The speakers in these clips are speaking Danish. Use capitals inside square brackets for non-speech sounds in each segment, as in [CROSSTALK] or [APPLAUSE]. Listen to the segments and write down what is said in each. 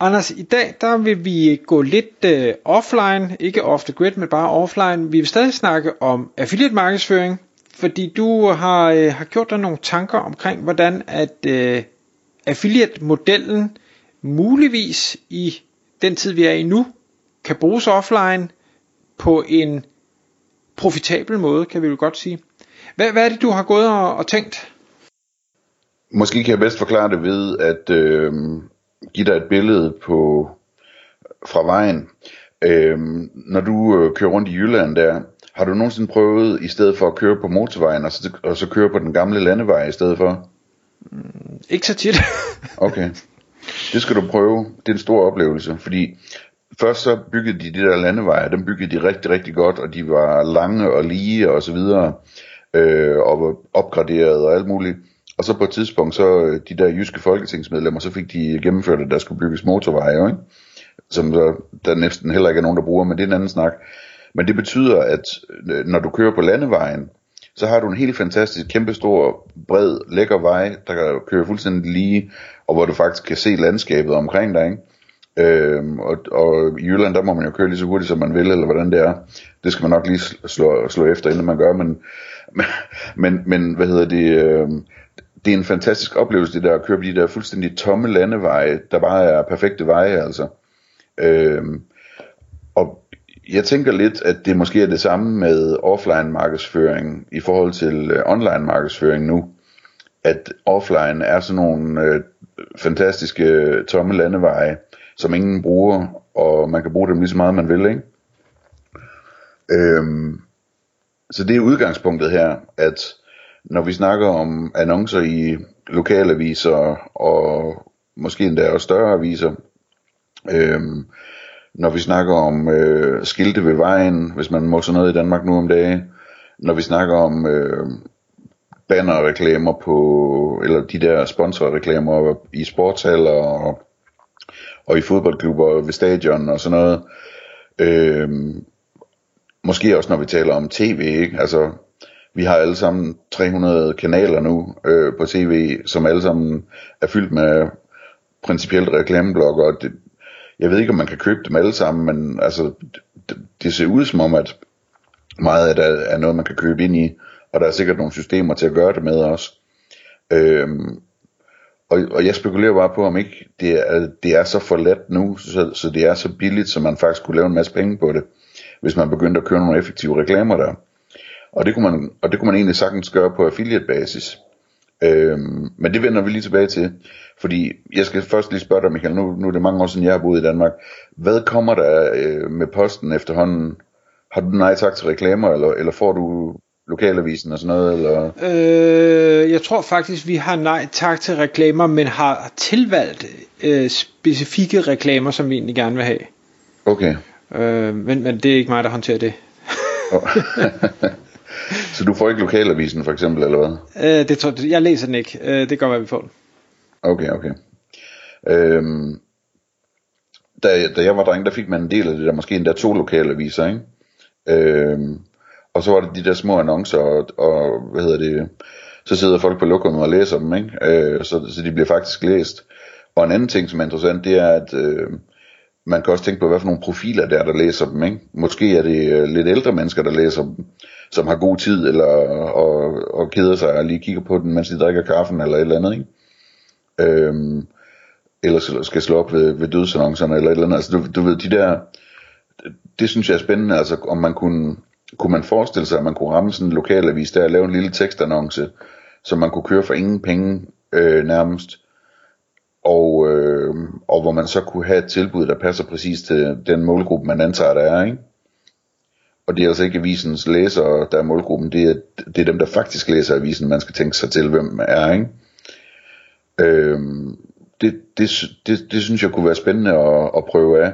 Anders, i dag der vil vi gå lidt øh, offline, ikke off the grid, men bare offline. Vi vil stadig snakke om affiliate markedsføring, fordi du har, øh, har gjort dig nogle tanker omkring, hvordan at øh, affiliate-modellen muligvis i den tid, vi er i nu, kan bruges offline på en profitabel måde, kan vi jo godt sige. Hvad, hvad er det, du har gået og, og tænkt? Måske kan jeg bedst forklare det ved at øh, give dig et billede på fra vejen. Øh, når du øh, kører rundt i Jylland der, har du nogensinde prøvet i stedet for at køre på motorvejen og så, og så køre på den gamle landevej i stedet for? Ikke så tit. [LAUGHS] Okay. Det skal du prøve. Det er en stor oplevelse, fordi først så byggede de de der landeveje, dem byggede de rigtig, rigtig godt, og de var lange og lige og så videre, øh, og var opgraderet og alt muligt. Og så på et tidspunkt, så øh, de der jyske folketingsmedlemmer, så fik de gennemført, at der skulle bygges motorveje, ikke? som der, der næsten heller ikke er nogen, der bruger, men det er en anden snak. Men det betyder, at øh, når du kører på landevejen, så har du en helt fantastisk, kæmpestor, bred, lækker vej, der kan køre fuldstændig lige, og hvor du faktisk kan se landskabet omkring dig, ikke? Øhm, og, og i Jylland, der må man jo køre lige så hurtigt, som man vil, eller hvordan det er. Det skal man nok lige slå, slå efter, inden man gør, men, [LAUGHS] men, men hvad hedder det, øh, det er en fantastisk oplevelse, det der at køre på de der fuldstændig tomme landeveje, der bare er perfekte veje, altså. Øhm, og jeg tænker lidt, at det måske er det samme med offline markedsføring i forhold til øh, online markedsføring nu. At offline er sådan nogle øh, fantastiske øh, tomme landeveje, som ingen bruger, og man kan bruge dem lige så meget man vil, ikke? Øhm, så det er udgangspunktet her, at når vi snakker om annoncer i lokalaviser og måske endda også større aviser, øhm, når vi snakker om øh, skilte ved vejen, hvis man må sådan noget i Danmark nu om dagen, når vi snakker om øh, bannerreklamer på, eller de der sponsorreklamer i sportshaller og, og i fodboldklubber ved stadion og sådan noget. Øh, måske også når vi taler om tv, ikke? Altså, vi har alle sammen 300 kanaler nu øh, på tv, som alle sammen er fyldt med principielt reklameblokker. Det, jeg ved ikke, om man kan købe dem alle sammen, men altså, det, det ser ud som om, at meget af det er noget, man kan købe ind i, og der er sikkert nogle systemer til at gøre det med også. Øhm, og, og jeg spekulerer bare på, om ikke det er, det er så for let nu, så, så det er så billigt, så man faktisk kunne lave en masse penge på det, hvis man begyndte at køre nogle effektive reklamer der. Og det kunne man, og det kunne man egentlig sagtens gøre på affiliate basis. Øhm, men det vender vi lige tilbage til, fordi jeg skal først lige spørge dig, Michael, nu, nu er det mange år siden, jeg har boet i Danmark. Hvad kommer der øh, med posten efterhånden? Har du nej tak til reklamer, eller, eller får du lokalavisen og sådan noget? Eller? Øh, jeg tror faktisk, vi har nej tak til reklamer, men har tilvalgt øh, specifikke reklamer, som vi egentlig gerne vil have. Okay. Øh, men, men det er ikke mig, der håndterer det. [LAUGHS] Så du får ikke lokalavisen for eksempel, eller hvad? Øh, det tror, jeg læser den ikke. Øh, det gør, hvad vi får. Okay, okay. Øhm, da, da jeg var dreng, der fik man en del af det der, måske endda to lokalaviser, ikke? Øhm, og så var det de der små annoncer, og, og hvad hedder det, så sidder folk på lokummet og læser dem, ikke? Øh, så, så de bliver faktisk læst. Og en anden ting, som er interessant, det er, at øh, man kan også tænke på, hvad for nogle profiler der er, der læser dem, ikke? Måske er det øh, lidt ældre mennesker, der læser dem, som har god tid, eller og, og keder sig og lige kigger på den, mens de drikker kaffen, eller et eller andet, ikke? Øhm, eller skal slå op ved, ved dødsannoncerne, eller et eller andet. Altså, du, du ved, de der, det synes jeg er spændende, altså om man kunne, kunne man forestille sig, at man kunne ramme sådan en lokalavis der og lave en lille tekstannonce, som man kunne køre for ingen penge øh, nærmest, og, øh, og hvor man så kunne have et tilbud, der passer præcis til den målgruppe, man antager, der er, ikke? Og det er altså ikke avisens læsere, der er målgruppen, det er, det er dem, der faktisk læser avisen, man skal tænke sig til, hvem man er, ikke? Øhm, det, det, det, det synes jeg kunne være spændende at, at prøve af.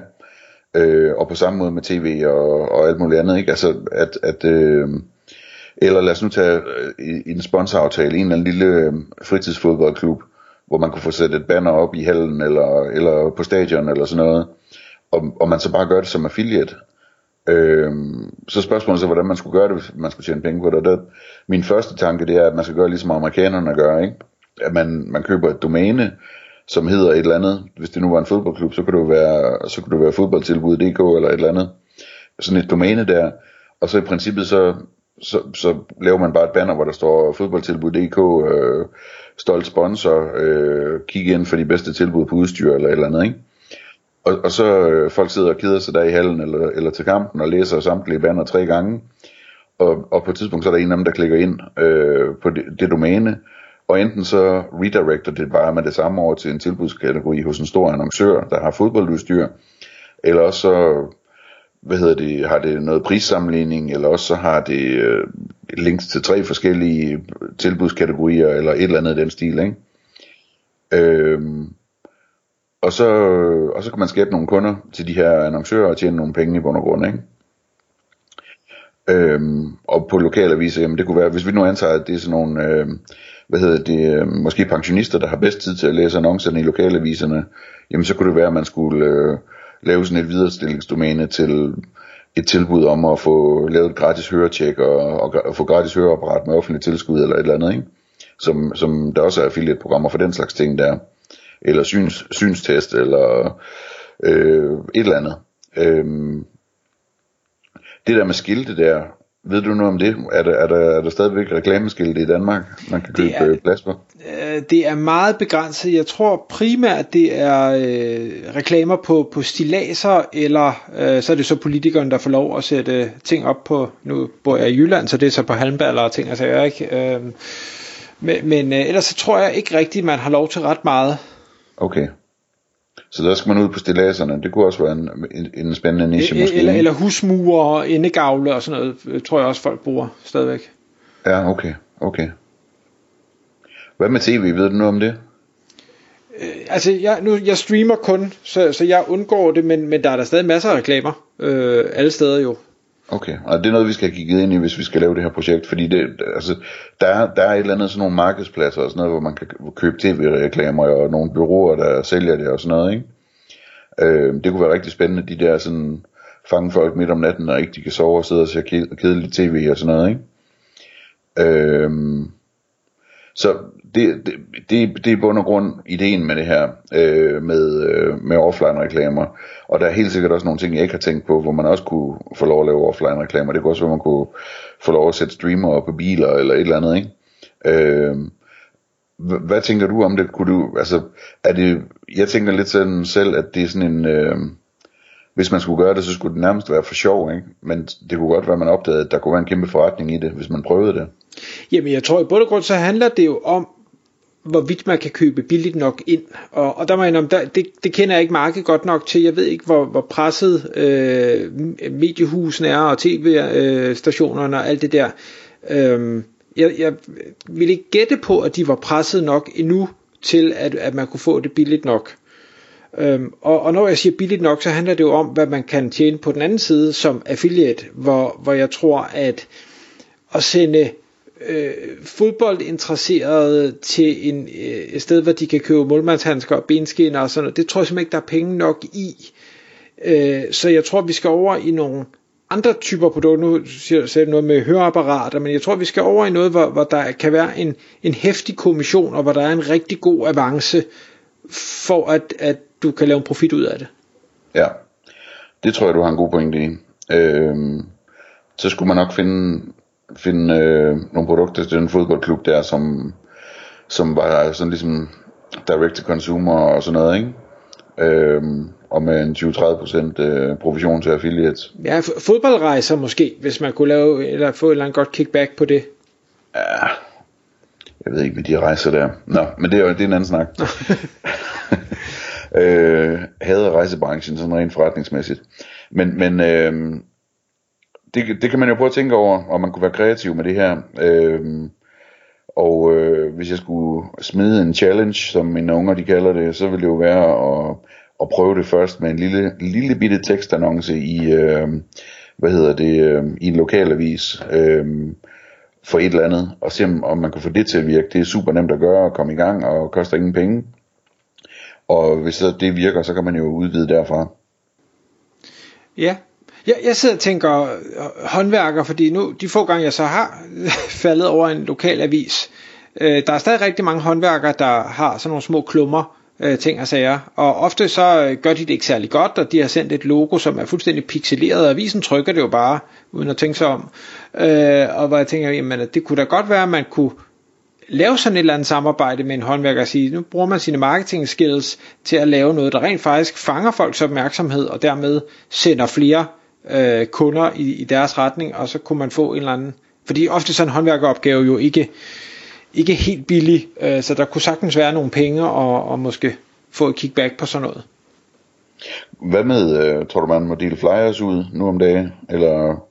Øh, og på samme måde med tv og, og alt muligt andet, ikke? Altså, at, at øh, eller lad os nu tage øh, i, i en sponsoraftale en eller anden lille øh, fritidsfodboldklub, hvor man kunne få sat et banner op i hallen eller, eller på stadion eller sådan noget, og, og man så bare gør det som affiliate. Øh, så spørgsmålet så, hvordan man skulle gøre det, hvis man skulle tjene penge på det. det. Min første tanke, det er, at man skal gøre ligesom amerikanerne gør, ikke? At man, man køber et domæne, som hedder et eller andet. Hvis det nu var en fodboldklub, så kunne det jo være, så kunne det være fodboldtilbud.dk eller et eller andet. Sådan et domæne der. Og så i princippet så, så, så laver man bare et banner, hvor der står fodboldtilbud.dk, øh, stolt sponsor, øh, kig ind for de bedste tilbud på udstyr eller et eller andet, ikke? Og, og så øh, folk sidder og keder sig der i hallen eller, eller til kampen og læser samtlige banner tre gange. Og, og på et tidspunkt så er der en af dem, der klikker ind øh, på det, det domæne, og enten så redirecter det bare med det samme over til en tilbudskategori hos en stor annoncør, der har fodboldudstyr, eller også så hvad hedder det, har det noget prissammenligning, eller også så har det øh, links til tre forskellige tilbudskategorier, eller et eller andet i den stil, ikke? Øhm, og, så, og så kan man skabe nogle kunder til de her annoncører og tjene nogle penge i bund og grund, ikke? Øhm, og på lokale aviser, jamen det kunne være, hvis vi nu antager, at det er sådan nogle, øh, hvad hedder det, øh, måske pensionister, der har bedst tid til at læse annoncerne i lokalaviserne, jamen så kunne det være, at man skulle øh, lave sådan et viderestillingsdomæne til et tilbud om at få lavet et gratis høretjek og, og, og få gratis høreapparat med offentlig tilskud eller et eller andet, ikke? Som, som der også er affiliate-programmer for den slags ting der, eller syns, synstest, eller øh, et eller andet. Øh, det der med skilte der, ved du noget om det? Er der, er der, er der stadigvæk reklameskilte i Danmark, man kan købe er, øh, plads på? Øh, det er meget begrænset. Jeg tror primært, det er øh, reklamer på, på stilaser, eller øh, så er det så politikeren, der får lov at sætte ting op på, nu bor jeg i Jylland, så det er så på halmballer og ting, altså jeg ikke... Øh, men men øh, ellers så tror jeg ikke rigtigt, man har lov til ret meget. Okay. Så der skal man ud på stilaserne. Det kunne også være en, en, en spændende niche e- måske. Eller, eller husmure og indegavle og sådan noget, øh, tror jeg også folk bruger stadigvæk. Ja, okay, okay. Hvad med tv, ved du noget om det? Øh, altså, jeg, nu, jeg streamer kun, så, så jeg undgår det, men, men der er der stadig masser af reklamer, øh, alle steder jo. Okay, og det er noget, vi skal kigge ind i, hvis vi skal lave det her projekt, fordi det, altså, der, er, der er et eller andet sådan nogle markedspladser og sådan noget, hvor man kan købe tv-reklamer, og nogle byråer, der sælger det og sådan noget, ikke? Øh, det kunne være rigtig spændende, de der sådan, fange folk midt om natten, og ikke de kan sove og sidde og se kedeligt tv og sådan noget, ikke? Øh, så det, det, det, det er bund og grund ideen med det her, øh, med, øh, med offline-reklamer. Og der er helt sikkert også nogle ting, jeg ikke har tænkt på, hvor man også kunne få lov at lave offline-reklamer. Det kunne også være, man kunne få lov at sætte streamer på biler eller et eller andet, ikke? Øh, hvad tænker du om det? Kunne du, altså, er det, jeg tænker lidt sådan selv, at det er sådan en, øh, hvis man skulle gøre det, så skulle det nærmest være for sjov, ikke? Men det kunne godt være, at man opdagede, at der kunne være en kæmpe forretning i det, hvis man prøvede det. Jamen jeg tror i bund og grund så handler det jo om, hvorvidt man kan købe billigt nok ind. Og, og der må jeg om, der, det, det kender jeg ikke markedet godt nok til. Jeg ved ikke, hvor, hvor presset øh, mediehusene er, og tv-stationerne og alt det der. Øh, jeg, jeg vil ikke gætte på, at de var presset nok endnu til, at, at man kunne få det billigt nok. Øhm, og, og når jeg siger billigt nok, så handler det jo om, hvad man kan tjene på den anden side som affiliate, hvor, hvor jeg tror, at at sende øh, fodboldinteresserede til en, øh, et sted, hvor de kan købe målmandshandsker og benskinner og sådan noget, det tror jeg simpelthen ikke, der er penge nok i. Øh, så jeg tror, vi skal over i nogle andre typer produkter. Nu siger jeg noget med høreapparater, men jeg tror, vi skal over i noget, hvor, hvor der kan være en, en hæftig kommission, og hvor der er en rigtig god avance, for at, at du kan lave en profit ud af det. Ja, det tror jeg, du har en god pointe i. Øhm, så skulle man nok finde finde øh, nogle produkter til den fodboldklub der, som, som var sådan ligesom direct to consumer og sådan noget, ikke? Øhm, og med en 20-30% øh, provision til affiliates. Ja, fodboldrejser måske, hvis man kunne lave, eller få et eller andet godt kickback på det. Ja, jeg ved ikke med de rejser der. Nå, men det er, det er en anden snak. [LAUGHS] øh, hader rejsebranchen sådan rent forretningsmæssigt. Men, men øh, det, det kan man jo prøve at tænke over, om man kunne være kreativ med det her. Øh, og øh, hvis jeg skulle smide en challenge, som mine unger de kalder det, så ville det jo være at, at prøve det først med en lille, lille bitte tekstannonce i, øh, hvad hedder det, øh, i en lokalavis øh, for et eller andet, og se om man kan få det til at virke. Det er super nemt at gøre og komme i gang, og koster ingen penge. Og hvis så det virker, så kan man jo udvide derfra. Ja, jeg, jeg sidder og tænker øh, håndværker, fordi nu de få gange jeg så har [LAUGHS] faldet over en lokal avis, øh, der er stadig rigtig mange håndværkere, der har sådan nogle små klummer øh, ting og sager, og ofte så øh, gør de det ikke særlig godt, og de har sendt et logo, som er fuldstændig pixeleret, og avisen trykker det jo bare, uden at tænke sig om, øh, og hvor jeg tænker, jamen det kunne da godt være, at man kunne lave sådan et eller andet samarbejde med en håndværker og sige, nu bruger man sine marketing skills til at lave noget, der rent faktisk fanger folks opmærksomhed, og dermed sender flere øh, kunder i, i deres retning, og så kunne man få en eller anden, fordi ofte sådan en håndværkeropgave jo ikke, ikke helt billig, øh, så der kunne sagtens være nogle penge, og, og måske få et kickback på sådan noget. Hvad med, øh, tror du man må dele flyers ud nu om dagen, eller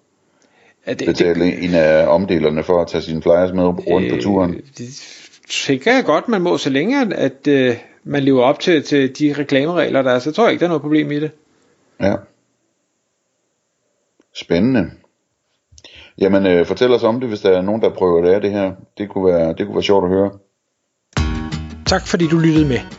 ja, det, betale det, en af omdelerne for at tage sine flyers med rundt øh, på turen? Det tænker jeg godt, man må, så længe at, at øh, man lever op til, til de reklameregler, der er, så tror jeg ikke, der er noget problem i det. Ja. Spændende. Jamen, øh, fortæl os om det, hvis der er nogen, der prøver det af det her. Det kunne være, det kunne være sjovt at høre. Tak fordi du lyttede med.